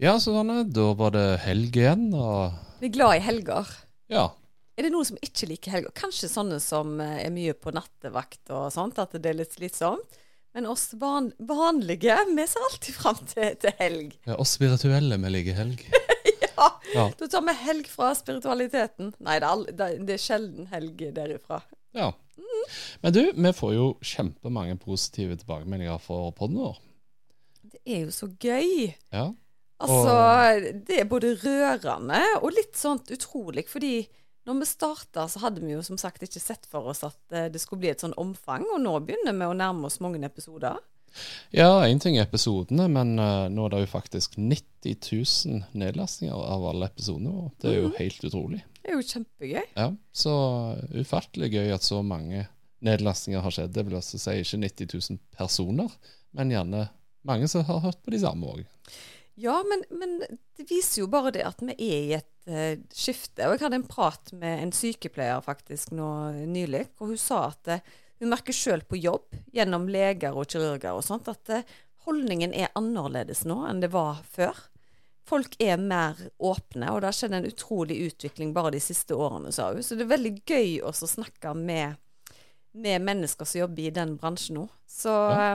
Ja, Susanne, da var det helg igjen, og Vi er glad i helger. ja. Er det noen som ikke liker helger? Kanskje sånne som eh, er mye på nattevakt og sånt, at det er litt slitsomt. Men oss van vanlige, vi ser alltid fram til, til helg. ja oss spirituelle vi liker helg. Ja, Ja. Da tar vi helg fra spiritualiteten. Nei, det er, all, det, det er sjelden helg derifra. Ja. Men du, vi får jo kjempemange positive tilbakemeldinger for podden vår. Det er jo så gøy. Ja. Altså, det er både rørende og litt sånt utrolig, fordi når vi starta, så hadde vi jo som sagt ikke sett for oss at eh, det skulle bli et sånn omfang, og nå begynner vi å nærme oss mange episoder. Ja, én ting er episodene, men uh, nå er det jo faktisk 90 000 nedlastninger av alle episodene våre. Det er jo helt utrolig. Det er jo kjempegøy. Ja, Så ufattelig gøy at så mange nedlastninger har skjedd. Det vil altså si ikke 90 000 personer, men gjerne mange som har hørt på de samme òg. Ja, men, men det viser jo bare det at vi er i et uh, skifte. Og jeg hadde en prat med en sykepleier faktisk nå nylig, hvor hun sa at uh, hun merker sjøl på jobb, gjennom leger og kirurger og sånt, at uh, holdningen er annerledes nå enn det var før. Folk er mer åpne, og det har skjedd en utrolig utvikling bare de siste årene, sa hun. Så det er veldig gøy også å snakke med, med mennesker som jobber i den bransjen nå. Så, Ja.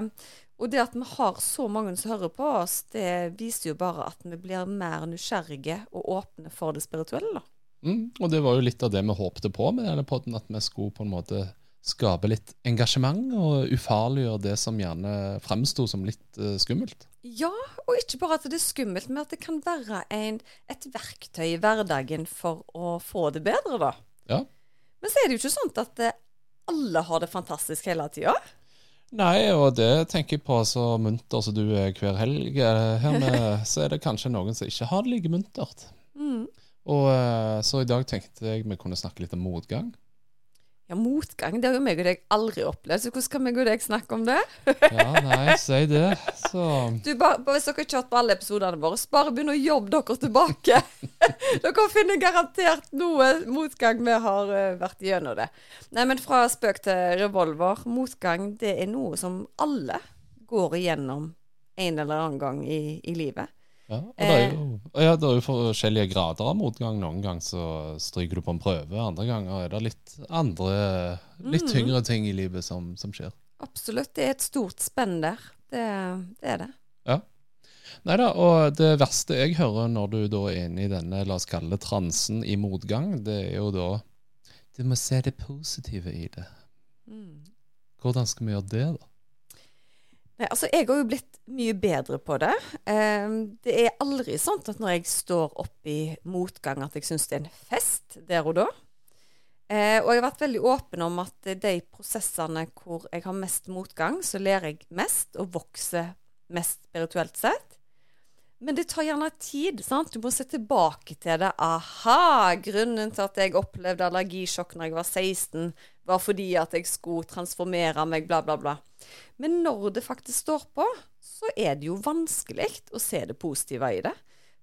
Og det at vi har så mange som hører på oss, det viser jo bare at vi blir mer nysgjerrige og åpne for det spirituelle. da. Mm, og det var jo litt av det vi håpte på med denne podden, at vi skulle på en måte skape litt engasjement og ufarliggjøre det som gjerne fremsto som litt uh, skummelt. Ja, og ikke bare at det er skummelt, men at det kan være en, et verktøy i hverdagen for å få det bedre, da. Ja. Men så er det jo ikke sånn at eh, alle har det fantastisk hele tida. Nei, og det tenker jeg på så munter som du er hver helg. eh, Her med, så er det kanskje noen som ikke har det like muntert. Mm. Og eh, Så i dag tenkte jeg vi kunne snakke litt om motgang. Ja, motgang, det har jo meg og deg aldri opplevd, så hvordan skal meg og deg snakke om det? Ja, nei, si det. Så Du, bare, Hvis dere ikke har hørt på alle episodene våre, bare begynn å jobbe dere tilbake. dere finner garantert noe motgang vi har uh, vært gjennom det. Nei, men fra spøk til revolver. Motgang det er noe som alle går igjennom en eller annen gang i, i livet. Ja, og det er jo, ja, det er jo forskjellige grader av motgang. Noen ganger så stryker du på en prøve, andre ganger er det litt andre, litt tyngre ting i livet som, som skjer. Absolutt. Det er et stort spenn der. Det, det er det. Ja. Nei da, og det verste jeg hører når du da er inne i denne, la oss kalle det transen i motgang, det er jo da Du må se det positive i det. Hvordan skal vi gjøre det, da? Nei, altså Jeg har jo blitt mye bedre på det. Eh, det er aldri sånn at når jeg står oppi motgang, at jeg syns det er en fest der og da. Eh, og jeg har vært veldig åpen om at de prosessene hvor jeg har mest motgang, så lærer jeg mest og vokser mest spirituelt sett. Men det tar gjerne tid. sant? Du må se tilbake til det. Aha! Grunnen til at jeg opplevde allergisjokk når jeg var 16, var fordi at jeg skulle transformere meg, bla, bla, bla. Men når det faktisk står på, så er det jo vanskelig å se det positive i det.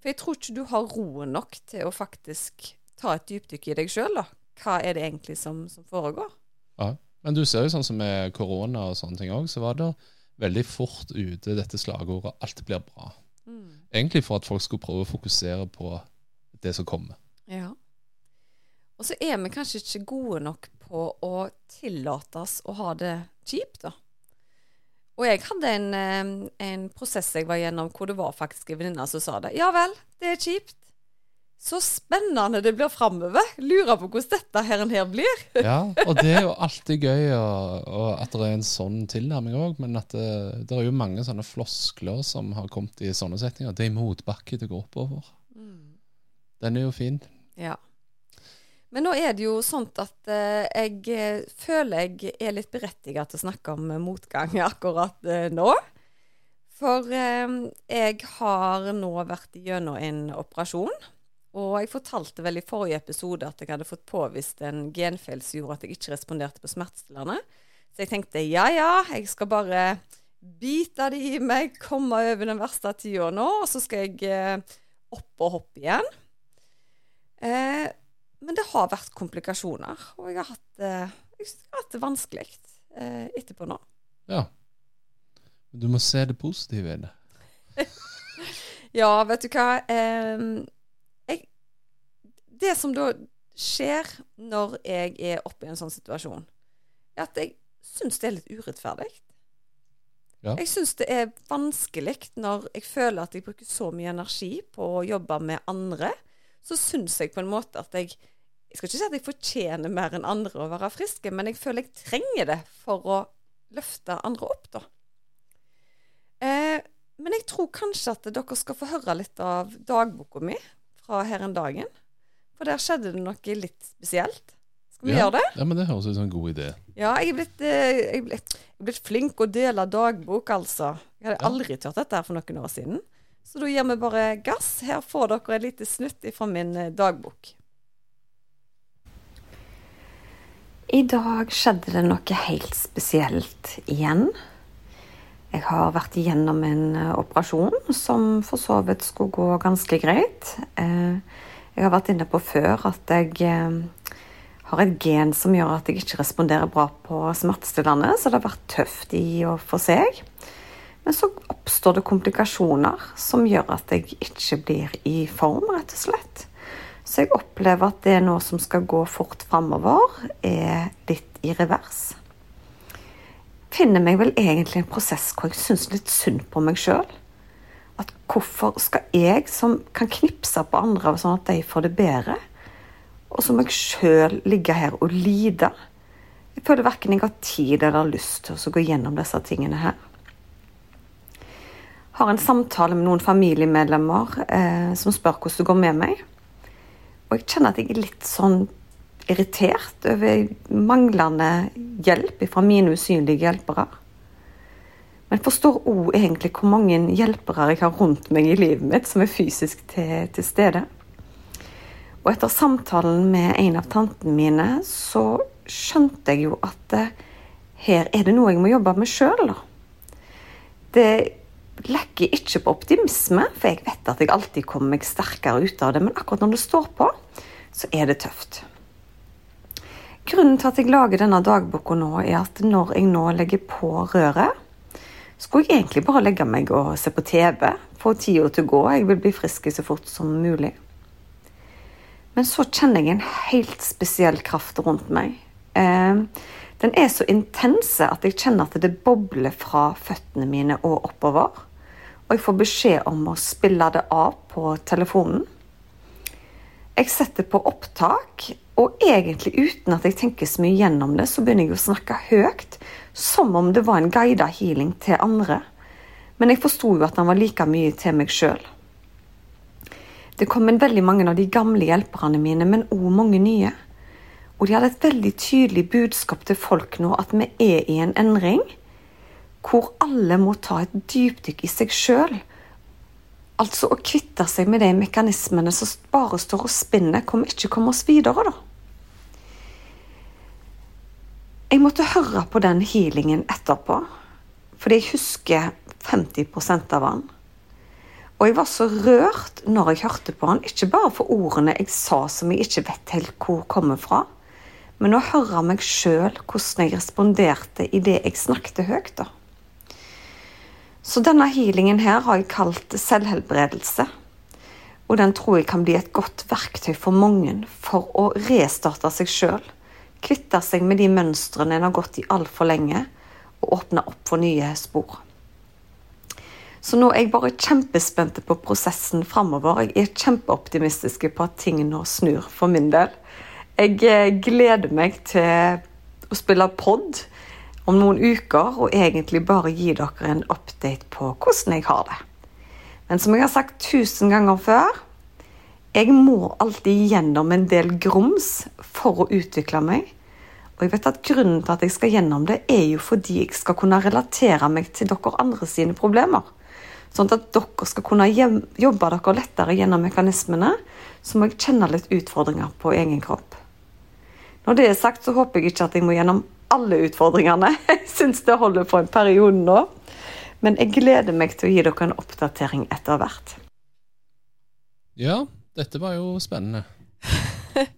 For jeg tror ikke du har roen nok til å faktisk ta et dypdykk i deg sjøl. Hva er det egentlig som, som foregår? Ja. Men du ser jo sånn som med korona og sånne ting òg, så var det veldig fort ute dette slagordet 'alt blir bra'. Egentlig for at folk skulle prøve å fokusere på det som kommer. Ja. Og så er vi kanskje ikke gode nok på å tillate oss å ha det kjipt, da. Og jeg hadde en, eh, en prosess jeg var gjennom hvor det var faktisk en venninne som sa det. Ja vel, det er kjipt. Så spennende det blir framover. Lurer på hvordan dette her, her blir. Ja, og det er jo alltid gøy og, og at det er en sånn tilnærming òg, men at det, det er jo mange sånne floskler som har kommet i sånne settinger. Det er motbakke det å gå oppover. Den er jo fin. Ja. Men nå er det jo sånn at eh, jeg eh, føler jeg er litt berettiget til å snakke om eh, motgang akkurat eh, nå. For eh, jeg har nå vært gjennom en operasjon. Og jeg fortalte vel i forrige episode at jeg hadde fått påvist en genfeil som gjorde at jeg ikke responderte på smertestillende. Så jeg tenkte ja ja, jeg skal bare bite det i meg, komme over den verste tida nå, og så skal jeg eh, opp og hoppe igjen. Eh, men det har vært komplikasjoner, og jeg har hatt, eh, jeg har hatt det vanskelig eh, etterpå nå. Ja. Du må se det positive i det. ja, vet du hva. Jeg, det som da skjer når jeg er oppe i en sånn situasjon, er at jeg syns det er litt urettferdig. Ja. Jeg syns det er vanskelig når jeg føler at jeg bruker så mye energi på å jobbe med andre. Så syns jeg på en måte at jeg Jeg skal ikke si at jeg fortjener mer enn andre å være friske, men jeg føler jeg trenger det for å løfte andre opp, da. Eh, men jeg tror kanskje at dere skal få høre litt av dagboka mi fra her en dagen. For der skjedde det noe litt spesielt. Skal vi ja, gjøre det? Ja, men Det høres ut som en god idé. Ja, jeg er blitt, eh, jeg er blitt, jeg er blitt flink å dele dagbok, altså. Jeg hadde ja. aldri turt dette her for noen år siden. Så da gir vi bare gass. Her får dere et lite snutt fra min eh, dagbok. I dag skjedde det noe helt spesielt igjen. Jeg har vært igjennom en eh, operasjon som for så vidt skulle gå ganske greit. Jeg har vært inne på før at jeg har et gen som gjør at jeg ikke responderer bra på smertestillende, så det har vært tøft i og for seg. Men så oppstår det komplikasjoner som gjør at jeg ikke blir i form, rett og slett. Så jeg opplever at det nå som skal gå fort framover, er litt i revers. Finner meg vel egentlig en prosess hvor jeg syns litt synd på meg sjøl. At hvorfor skal jeg, som kan knipse på andre sånn at de får det bedre, og så må jeg sjøl ligge her og lide. Jeg føler verken jeg har tid eller lyst til å gå gjennom disse tingene her. Har en samtale med noen familiemedlemmer eh, som spør hvordan det går med meg. Og jeg kjenner at jeg er litt sånn irritert over manglende hjelp fra mine usynlige hjelpere. Men jeg forstår òg egentlig hvor mange hjelpere jeg har rundt meg i livet mitt som er fysisk til, til stede. Og etter samtalen med en av tantene mine, så skjønte jeg jo at eh, her er det noe jeg må jobbe med sjøl. Det lekker ikke på optimisme, for jeg vet at jeg alltid kommer meg sterkere ut av det, men akkurat når det står på, så er det tøft. Grunnen til at jeg lager denne dagboka nå, er at når jeg nå legger på røret, skulle jeg egentlig bare legge meg og se på TV, få tida til å gå, jeg vil bli frisk så fort som mulig. Men så kjenner jeg en helt spesiell kraft rundt meg. Eh, den er så intense at jeg kjenner at det bobler fra føttene mine og oppover. Og jeg får beskjed om å spille det av på telefonen. Jeg setter på opptak, og egentlig uten at jeg tenker så mye gjennom det, så begynner jeg å snakke høyt, som om det var en guida healing til andre. Men jeg forsto jo at den var like mye til meg sjøl. Det kom inn veldig mange av de gamle hjelperne mine, men òg mange nye. Og de hadde et veldig tydelig budskap til folk nå, at vi er i en endring hvor alle må ta et dypdykk i seg sjøl. Altså å kvitte seg med de mekanismene som bare står og spinner, kommer ikke komme oss videre, da. Jeg måtte høre på den healingen etterpå, fordi jeg husker 50 av han. Og jeg var så rørt når jeg hørte på han, ikke bare for ordene jeg sa som jeg ikke vet helt hvor kommer fra, men å høre meg sjøl hvordan jeg responderte i det jeg snakket høyt. da. Så denne healingen her har jeg kalt selvhelbredelse. Og den tror jeg kan bli et godt verktøy for mange for å restarte seg sjøl. Kvitte seg med de mønstrene en har gått i altfor lenge, og åpne opp for nye spor. Så nå er jeg bare kjempespent på prosessen framover. Jeg er kjempeoptimistisk på at ting nå snur for min del. Jeg eh, gleder meg til å spille pod om noen uker og egentlig bare gi dere en update på hvordan jeg har det. Men som jeg har sagt tusen ganger før, jeg må alltid gjennom en del grums for å utvikle meg. Og jeg vet at Grunnen til at jeg skal gjennom det, er jo fordi jeg skal kunne relatere meg til dere andre sine problemer. Sånn at dere skal kunne jobbe dere lettere gjennom mekanismene, så må jeg kjenne litt utfordringer på egen kropp. Når det er sagt, så håper jeg ikke at jeg må gjennom alle utfordringene. Jeg syns det holder for en periode nå. Men jeg gleder meg til å gi dere en oppdatering etter hvert. Ja, dette var jo spennende.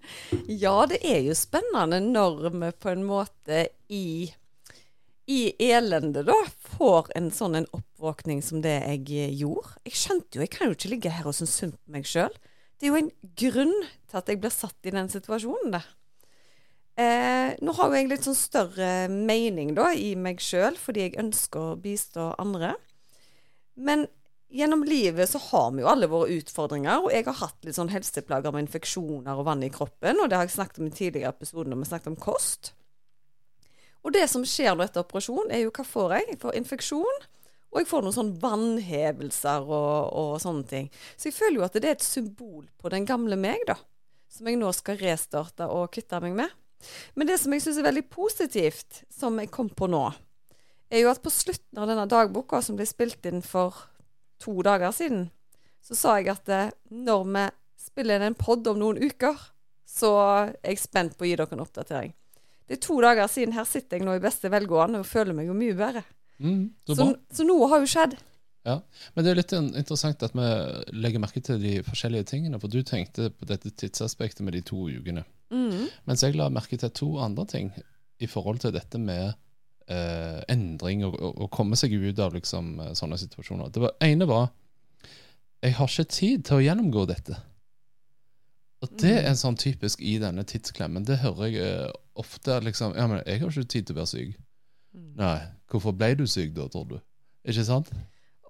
Ja, det er jo spennende når vi på en måte i, i elendet da får en sånn en oppvåkning som det jeg gjorde. Jeg skjønte jo, jeg kan jo ikke ligge her og synes synd på meg sjøl. Det er jo en grunn til at jeg blir satt i den situasjonen der. Eh, nå har jeg litt sånn større mening da i meg sjøl, fordi jeg ønsker å bistå andre. Men gjennom livet så har vi jo alle våre utfordringer, og jeg har hatt litt sånn helseplager med infeksjoner og vann i kroppen, og det har jeg snakket om i tidligere episoder når vi snakket om kost. Og det som skjer nå etter operasjon, er jo hva får jeg? Jeg får infeksjon, og jeg får noen sånn vannhevelser og, og sånne ting. Så jeg føler jo at det er et symbol på den gamle meg, da. Som jeg nå skal restarte og kvitte meg med. Men det som jeg syns er veldig positivt, som jeg kom på nå, er jo at på slutten av denne dagboka, som ble spilt inn for to dager siden, så sa jeg at eh, når vi spiller inn en pod om noen uker, så er jeg spent på å gi dere en oppdatering. Det er to dager siden. Her sitter jeg nå i beste velgående og føler meg jo mye bedre. Mm, så Så, så noe har jo skjedd. Ja, Men det er litt interessant at vi legger merke til de forskjellige tingene. For du tenkte på dette tidsaspektet med de to ukene. Mm. Mens jeg la merke til to andre ting i forhold til dette med eh, endring og, og, og komme seg ut av liksom, eh, sånne situasjoner. Det var, ene var jeg har ikke tid til å gjennomgå dette. Og det er en sånn typisk i denne tidsklemmen. Det hører jeg eh, ofte. liksom, ja, men 'Jeg har ikke tid til å være syk'. Nei, hvorfor ble du syk da, tror du? Ikke sant?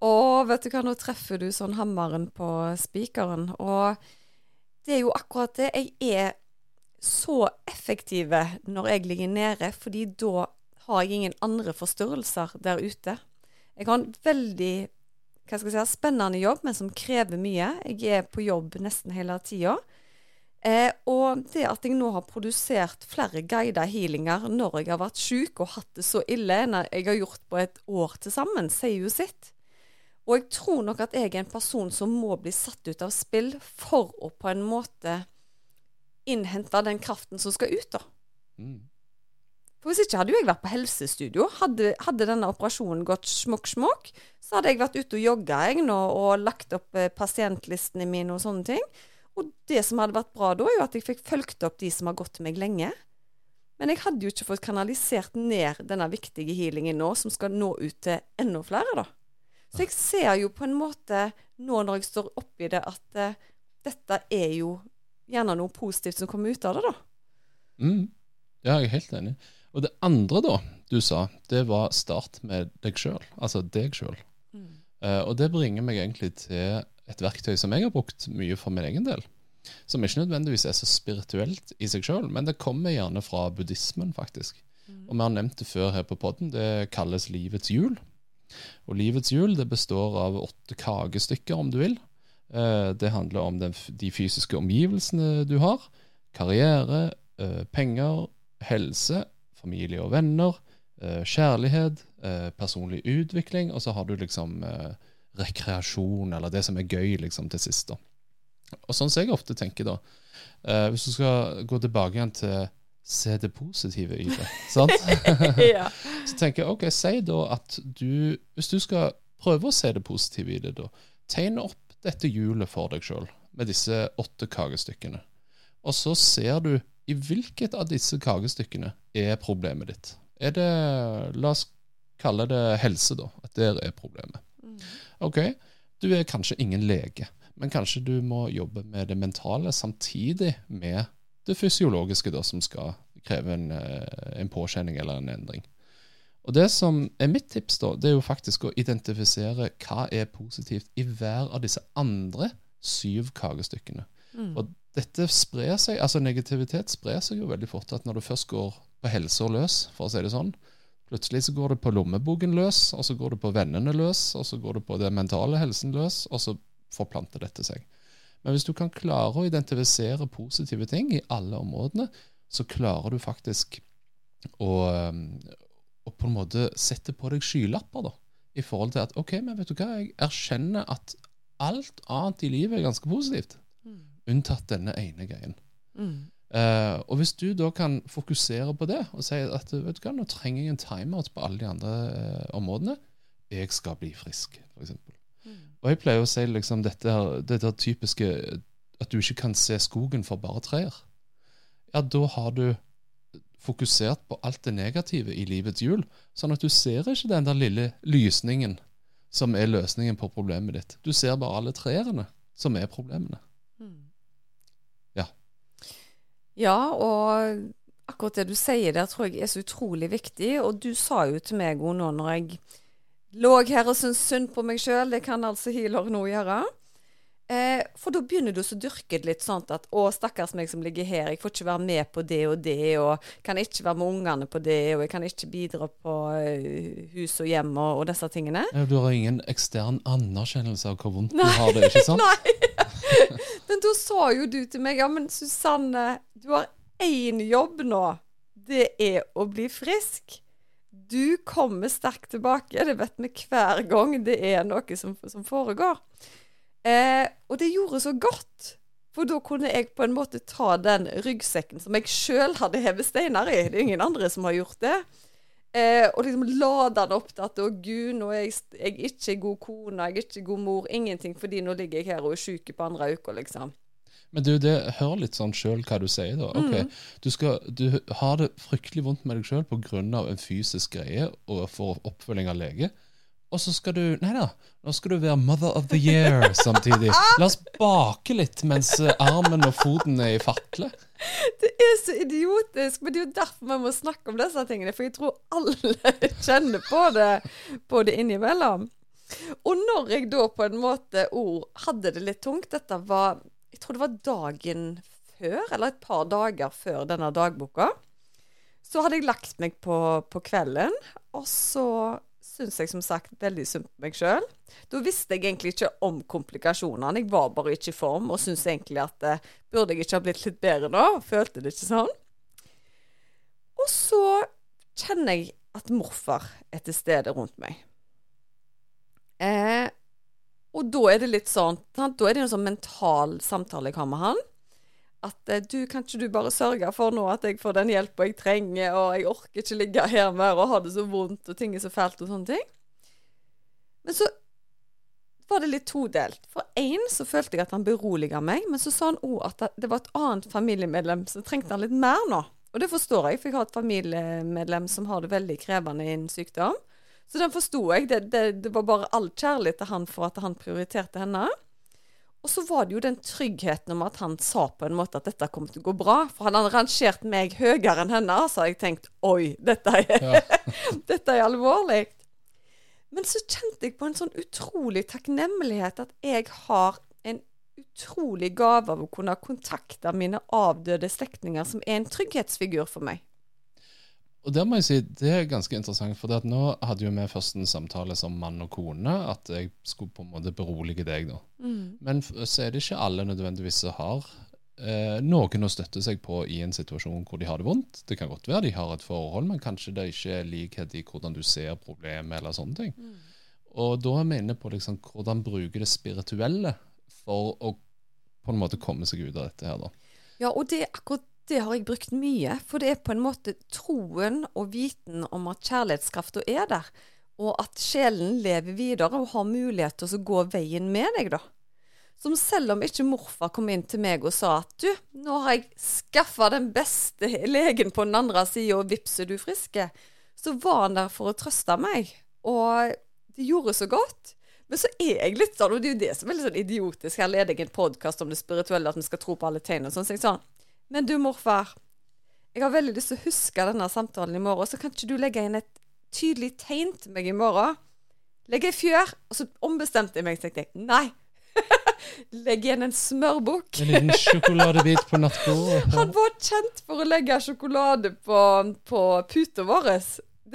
Og vet du hva, nå treffer du sånn hammeren på spikeren. Og det er jo akkurat det. Jeg er så effektive når jeg ligger nede, fordi da har jeg ingen andre forstyrrelser der ute. Jeg har en veldig hva skal jeg si, spennende jobb, men som krever mye. Jeg er på jobb nesten hele tida. Eh, og det at jeg nå har produsert flere guida healinger når jeg har vært syk og hatt det så ille enn jeg har gjort på et år til sammen, sier jo sitt. Og jeg tror nok at jeg er en person som må bli satt ut av spill for å på en måte innhente den kraften som skal ut, da. Mm. For Hvis ikke hadde jo jeg vært på helsestudio. Hadde, hadde denne operasjonen gått smokk-smokk, så hadde jeg vært ute og jogga og lagt opp eh, pasientlistene mine og sånne ting. Og det som hadde vært bra da, er jo at jeg fikk fulgt opp de som har gått meg lenge. Men jeg hadde jo ikke fått kanalisert ned denne viktige healingen nå, som skal nå ut til enda flere, da. Så jeg ser jo på en måte, nå når jeg står oppi det, at eh, dette er jo gjerne noe positivt som kommer ut av det, da. Mm. Ja, jeg er helt enig. Og det andre da du sa, det var start med deg sjøl. Altså deg sjøl. Eh, og det bringer meg egentlig til et verktøy som jeg har brukt mye for min egen del. Som ikke nødvendigvis er så spirituelt i seg sjøl, men det kommer gjerne fra buddhismen, faktisk. Og vi har nevnt det før her på podden. Det kalles livets hjul. Og livets hjul det består av åtte kakestykker, om du vil. Eh, Det handler om den, de fysiske omgivelsene du har. Karriere, eh, penger, helse, familie og venner, eh, kjærlighet, personlig utvikling, og så har du liksom rekreasjon, eller det som er gøy, liksom, til sist. da. Og sånn som jeg ofte tenker, da Hvis du skal gå tilbake igjen til se det positive i det, sant? ja. Så tenker jeg, ok, si da at du, hvis du skal prøve å se det positive i det da, tegn opp dette hjulet for deg selv, med disse åtte kakestykkene. Og så ser du i hvilket av disse kakestykkene er problemet ditt. Er det, la oss kalle det helse da, at der er problemet. Ok, du er kanskje ingen lege, men kanskje du må jobbe med det mentale samtidig med det fysiologiske da, som skal kreve en, eh, en påkjenning eller en endring. Og Det som er mitt tips, da, det er jo faktisk å identifisere hva er positivt i hver av disse andre syv kakestykkene. Og dette sprer seg, altså Negativitet sprer seg jo veldig fort. at Når du først går på helsa løs, for å si det sånn, plutselig så går det på lommeboken løs, og så går det på vennene løs, og så går det på den mentale helsen løs, og så forplanter dette seg. Men hvis du kan klare å identifisere positive ting i alle områdene, så klarer du faktisk um, å på en måte sette på deg skylapper da, i forhold til at OK, men vet du hva, jeg erkjenner at alt annet i livet er ganske positivt, unntatt denne ene greien. Mm. Uh, og hvis du da kan fokusere på det og si at vet du hva, nå trenger jeg en timeout på alle de andre uh, områdene, jeg skal bli frisk, f.eks. Mm. Og jeg pleier å si liksom dette, her- dette typiske at du ikke kan se skogen for bare trær. Ja, da har du fokusert på alt det negative i livets hjul, sånn at du ser ikke den der lille lysningen som er løsningen på problemet ditt. Du ser bare alle trærne som er problemene. Mm. Ja. Ja, og akkurat det du sier der, tror jeg er så utrolig viktig. Og du sa jo til meg òg nå når jeg lå her og syntes synd på meg sjøl, det kan altså healer nå gjøre. Eh, for da begynner du å dyrke det litt sånn at å, stakkars meg som ligger her, jeg får ikke være med på det og det, og kan ikke være med ungene på det, og jeg kan ikke bidra på eh, hus og hjem og, og disse tingene. Du har ingen ekstern anerkjennelse av hvor vondt Nei. du har det, ikke sant? Nei! Men da sa jo du til meg Ja, men Susanne, du har én jobb nå. Det er å bli frisk. Du kommer sterkt tilbake. Det vet vi hver gang det er noe som, som foregår. Eh, og det gjorde så godt. For da kunne jeg på en måte ta den ryggsekken som jeg sjøl hadde hevet steiner i. Det er ingen andre som har gjort det. Eh, og liksom lade den opp til at å gud, nå er jeg, jeg er ikke god kone, jeg er ikke god mor, ingenting, fordi nå ligger jeg her og er sjuk på andre uka, liksom. Men du, det hør litt sånn sjøl hva du sier, da. Okay. Mm. du, skal, du har det fryktelig vondt med deg sjøl pga. en fysisk greie og for oppfølging av lege. Og så skal du Nei da, nå skal du være mother of the year samtidig. La oss bake litt mens eh, armen og foten er i fatle. Det er så idiotisk, men det er jo derfor vi må snakke om disse tingene. For jeg tror alle kjenner på det, på det innimellom. Og når jeg da på en måte ord hadde det litt tungt Dette var Jeg tror det var dagen før, eller et par dager før denne dagboka. Så hadde jeg lagt meg på, på kvelden, og så syns jeg som sagt veldig synd på meg sjøl. Da visste jeg egentlig ikke om komplikasjonene. Jeg var bare ikke i form og syntes egentlig at eh, burde jeg ikke ha blitt litt bedre nå? Følte det ikke sånn. Og så kjenner jeg at morfar er til stede rundt meg. Eh, og da er det litt sånn? Da er det en sånn mental samtale jeg har med han. At eh, du, kan ikke du bare sørge for nå at jeg får den hjelpa jeg trenger, og jeg orker ikke ligge her mer og ha det så vondt, og ting er så fælt og sånne ting. Men så var det litt todelt. For én så følte jeg at han beroliga meg, men så sa han òg at det var et annet familiemedlem som trengte han litt mer nå. Og det forstår jeg, for jeg har et familiemedlem som har det veldig krevende innen sykdom. Så den forsto jeg. Det, det, det var bare all kjærlighet til han for at han prioriterte henne. Og så var det jo den tryggheten om at han sa på en måte at dette kom til å gå bra. For han hadde rangert meg høyere enn henne, så hadde jeg tenkt oi, dette er, Ja. dette er alvorlig. Men så kjente jeg på en sånn utrolig takknemlighet at jeg har en utrolig gave av å kunne kontakte mine avdøde slektninger, som er en trygghetsfigur for meg. Og der må jeg si, Det er ganske interessant, for nå hadde jo vi først en samtale som mann og kone, at jeg skulle på en måte berolige deg. da. Men så er det ikke alle nødvendigvis som har eh, noen å støtte seg på i en situasjon hvor de har det vondt. Det kan godt være de har et forhold, men kanskje det ikke er likhet i hvordan du ser problemet, eller sånne ting. Og da er vi inne på liksom, hvordan bruke det spirituelle for å på en måte komme seg ut av dette her, da. Ja, og det, er akkurat det har jeg brukt mye. For det er på en måte troen og viten om at kjærlighetskrafta er der. Og at sjelen lever videre og har mulighet til å gå veien med deg, da. Som selv om ikke morfar kom inn til meg og sa at du, nå har jeg skaffa den beste legen på den andre sida, og vips er du friske, så var han der for å trøste meg. Og det gjorde så godt. Men så er jeg litt sånn, og det er jo det som er litt sånn idiotisk. Her leder jeg en podkast om det spirituelle, at vi skal tro på alle tegn og sånn. Så jeg sånn Men du, morfar. Jeg har veldig lyst til å huske denne samtalen i morgen, så kan ikke du legge inn et tydelig tegn til meg i morgen? Legg ei fjør. Og så ombestemte jeg meg, så tenkte jeg nei. Legg igjen en smørbukk. En liten sjokoladebit på nattbordet. Han var kjent for å legge sjokolade på, på puta vår.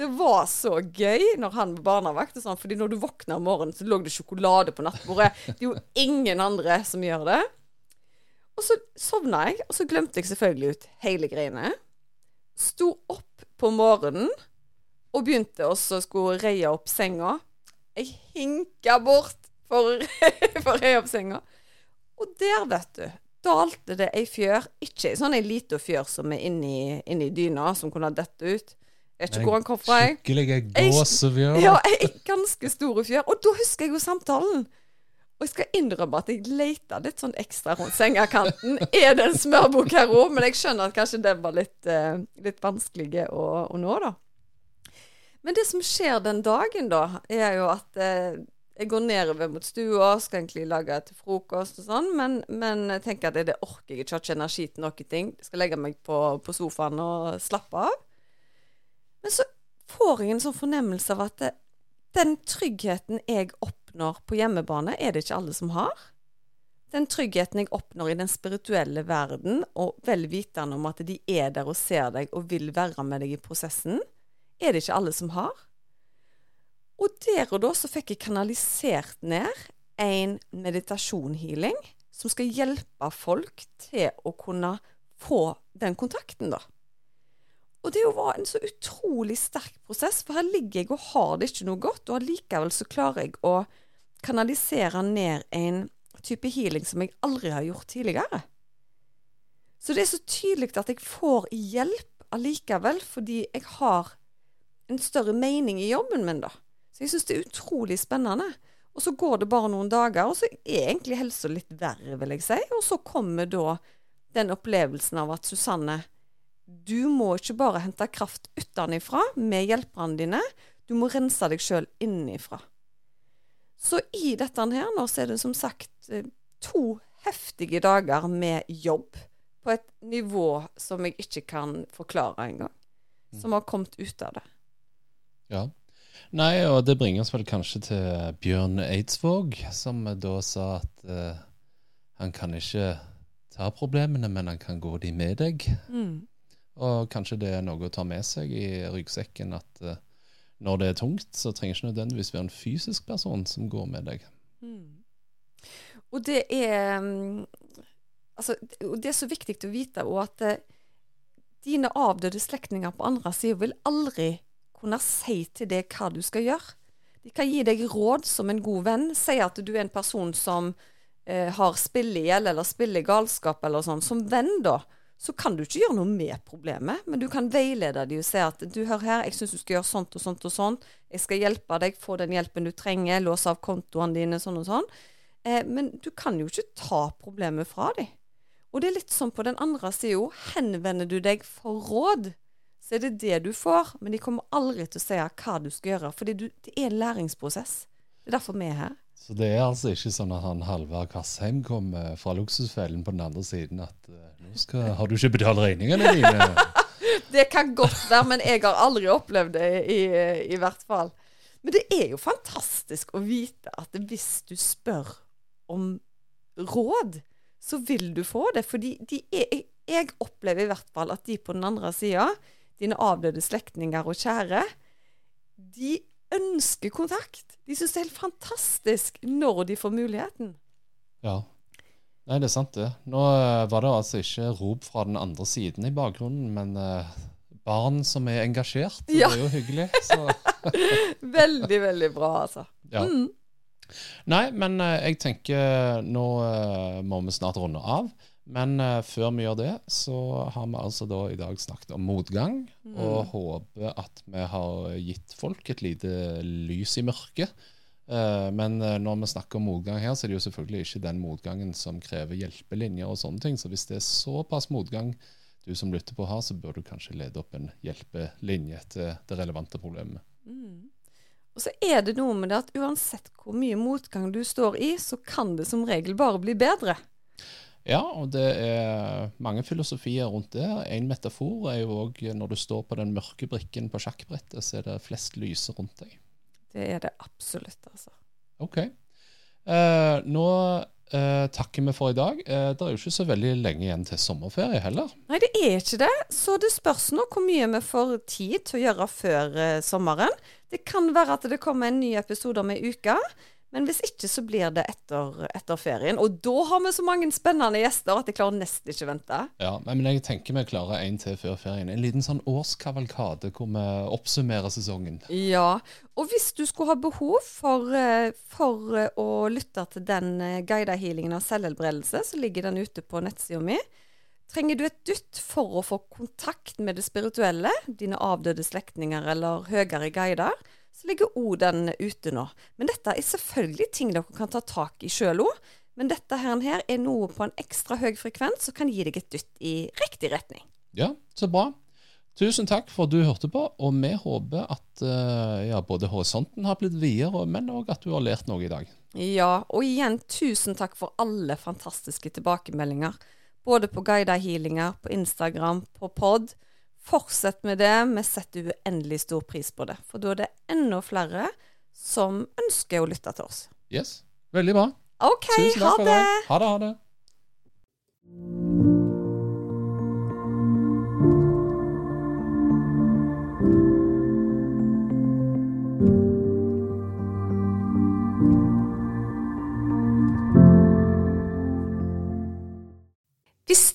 Det var så gøy når han var barnevakt. og Sånn, fordi når du våkner om morgenen, så lå det sjokolade på nattbordet. Det er jo ingen andre som gjør det. Og så sovna jeg, og så glemte jeg selvfølgelig ut hele greiene. Sto opp på morgenen og begynte også å skulle reie opp senga. Jeg hinka bort for, for å opp senga. Og der, vet du, dalte det ei fjør. Ikke ei sånn ei lita fjør som er inni, inni dyna, som kunne ha dette ut. Jeg vet ikke hvor han kom fra. Skikkelige Jeg- gåsefjør. Ja, ei ganske store fjør. Og da husker jeg jo samtalen. Og jeg skal innrømme at jeg leita litt sånn ekstra rundt sengekanten. Er det en smørbok her òg? Men jeg skjønner at kanskje den var litt, eh, litt vanskelig å, å nå, da. Men det som skjer den dagen, da, er jo at eh, jeg går nedover mot stua, skal egentlig lage til frokost og sånn, men, men jeg tenker at det, orker jeg ikke, har ikke energi til noen ting. Jeg skal legge meg på, på sofaen og slappe av. Men så får jeg en sånn fornemmelse av at det, den tryggheten jeg oppnår på hjemmebane, er det ikke alle som har. Den tryggheten jeg oppnår i den spirituelle verden, og vel vitende om at de er der og ser deg og vil være med deg i prosessen, er det ikke alle som har. Og der og da så fikk jeg kanalisert ned en meditasjonhealing som skal hjelpe folk til å kunne få den kontakten, da. Og det var en så utrolig sterk prosess, for her ligger jeg og har det ikke noe godt, og allikevel så klarer jeg å kanalisere ned en type healing som jeg aldri har gjort tidligere. Så det er så tydelig at jeg får hjelp allikevel, fordi jeg har en større mening i jobben min, da. Så jeg syns det er utrolig spennende. Og så går det bare noen dager, og så er egentlig helsa litt verre, vil jeg si. Og så kommer da den opplevelsen av at Susanne, du må ikke bare hente kraft utenfra med hjelperne dine, du må rense deg sjøl innenfra. Så i dette her nå, så er det som sagt eh, to heftige dager med jobb på et nivå som jeg ikke kan forklare engang. Som har kommet ut av det. Ja. Nei, og det bringer oss vel kanskje til Bjørn Eidsvåg, som da sa at uh, han kan ikke ta problemene, men han kan gå de med deg. Mm. Og kanskje det er noe å ta med seg i ryggsekken at uh, når det er tungt, så trenger ikke nødvendigvis være en fysisk person som går med deg. Mm. Og det er mm, Altså, det er så viktig å vite òg at uh, dine avdøde slektninger på andre sida vil aldri kunne si til deg hva du skal gjøre. De kan gi deg råd som en god venn. Si at du er en person som uh, har spillegjeld eller spillegalskap eller sånn. Som venn, da, så kan du ikke gjøre noe med problemet, men du kan veilede dem og si at du hør her, jeg syns du skal gjøre sånt og sånt og sånt. Jeg skal hjelpe deg, få den hjelpen du trenger, låse av kontoene dine, sånn og sånn. Eh, men du kan jo ikke ta problemet fra dem. Og det er litt sånn på den andre sida. Henvender du deg for råd, så er det det du får. Men de kommer aldri til å si hva du skal gjøre, for det er en læringsprosess. Det er derfor vi er her. Så det er altså ikke sånn at han Halvard Kassheim kommer fra luksusfellen på den andre siden at eh, nå skal, har du ikke betalt regningene dine. Det kan godt være, men jeg har aldri opplevd det, i, i hvert fall. Men det er jo fantastisk å vite at hvis du spør om råd, så vil du få det. Fordi jeg opplever i hvert fall at de på den andre sida, dine avdøde slektninger og kjære, de ønsker kontakt. De syns det er helt fantastisk når de får muligheten. Ja. Nei, det er sant, det. Nå eh, var det altså ikke rop fra den andre siden i bakgrunnen, men eh, barn som er engasjert. Ja. Det er jo hyggelig. Så. Veldig, veldig bra, altså. Ja. Mm. Nei, men eh, jeg tenker nå må vi snart runde av. Men uh, før vi gjør det, så har vi altså da i dag snakket om motgang. Og håper at vi har gitt folk et lite lys i mørket. Uh, men eh, når vi snakker om motgang her, så er det jo selvfølgelig ikke den motgangen som krever hjelpelinjer og sånne ting. Så hvis det er såpass motgang du som lytter på har, så bør du kanskje lede opp en hjelpelinje til det relevante problemet. Mm. Og så er det noe med det at uansett hvor mye motgang du står i, så kan det som regel bare bli bedre. Ja, og det er mange filosofier rundt det. En metafor er jo òg når du står på den mørke brikken på sjakkbrettet, så er det flest lyse rundt deg. Det er det absolutt, altså. OK. Eh, nå eh, takker vi for i dag. Eh, det er jo ikke så veldig lenge igjen til sommerferie heller. Nei, det er ikke det. Så det spørs nå hvor mye vi får tid til å gjøre før eh, sommeren. Det kan være at det kommer en ny episode om ei uke. Men hvis ikke, så blir det etter, etter ferien. Og da har vi så mange spennende gjester at jeg klarer nesten ikke vente. Ja, men jeg tenker vi klarer en til før ferien. En liten sånn årskavalkade hvor vi oppsummerer sesongen. Ja, og hvis du skulle ha behov for, eh, for eh, å lytte til den eh, guida healingen av selvhelbredelse, så ligger den ute på nettsida mi. Trenger du et dytt for å få kontakt med det spirituelle, dine avdøde slektninger eller høyere guider, så ligger òg den ute nå. Men dette er selvfølgelig ting dere kan ta tak i sjøl òg. Men dette her, er noe på en ekstra høy frekvens som kan gi deg et dytt i riktig retning. Ja, så bra. Tusen takk for at du hørte på, og vi håper at uh, ja, både horisonten har blitt videre, men òg at du har lært noe i dag. Ja, og igjen tusen takk for alle fantastiske tilbakemeldinger. Både på guida healinger, på Instagram, på pod. Fortsett med det. Vi setter uendelig stor pris på det. For da er det enda flere som ønsker å lytte til oss. Yes. Veldig bra. OK, ha det. Ha det. Ha det.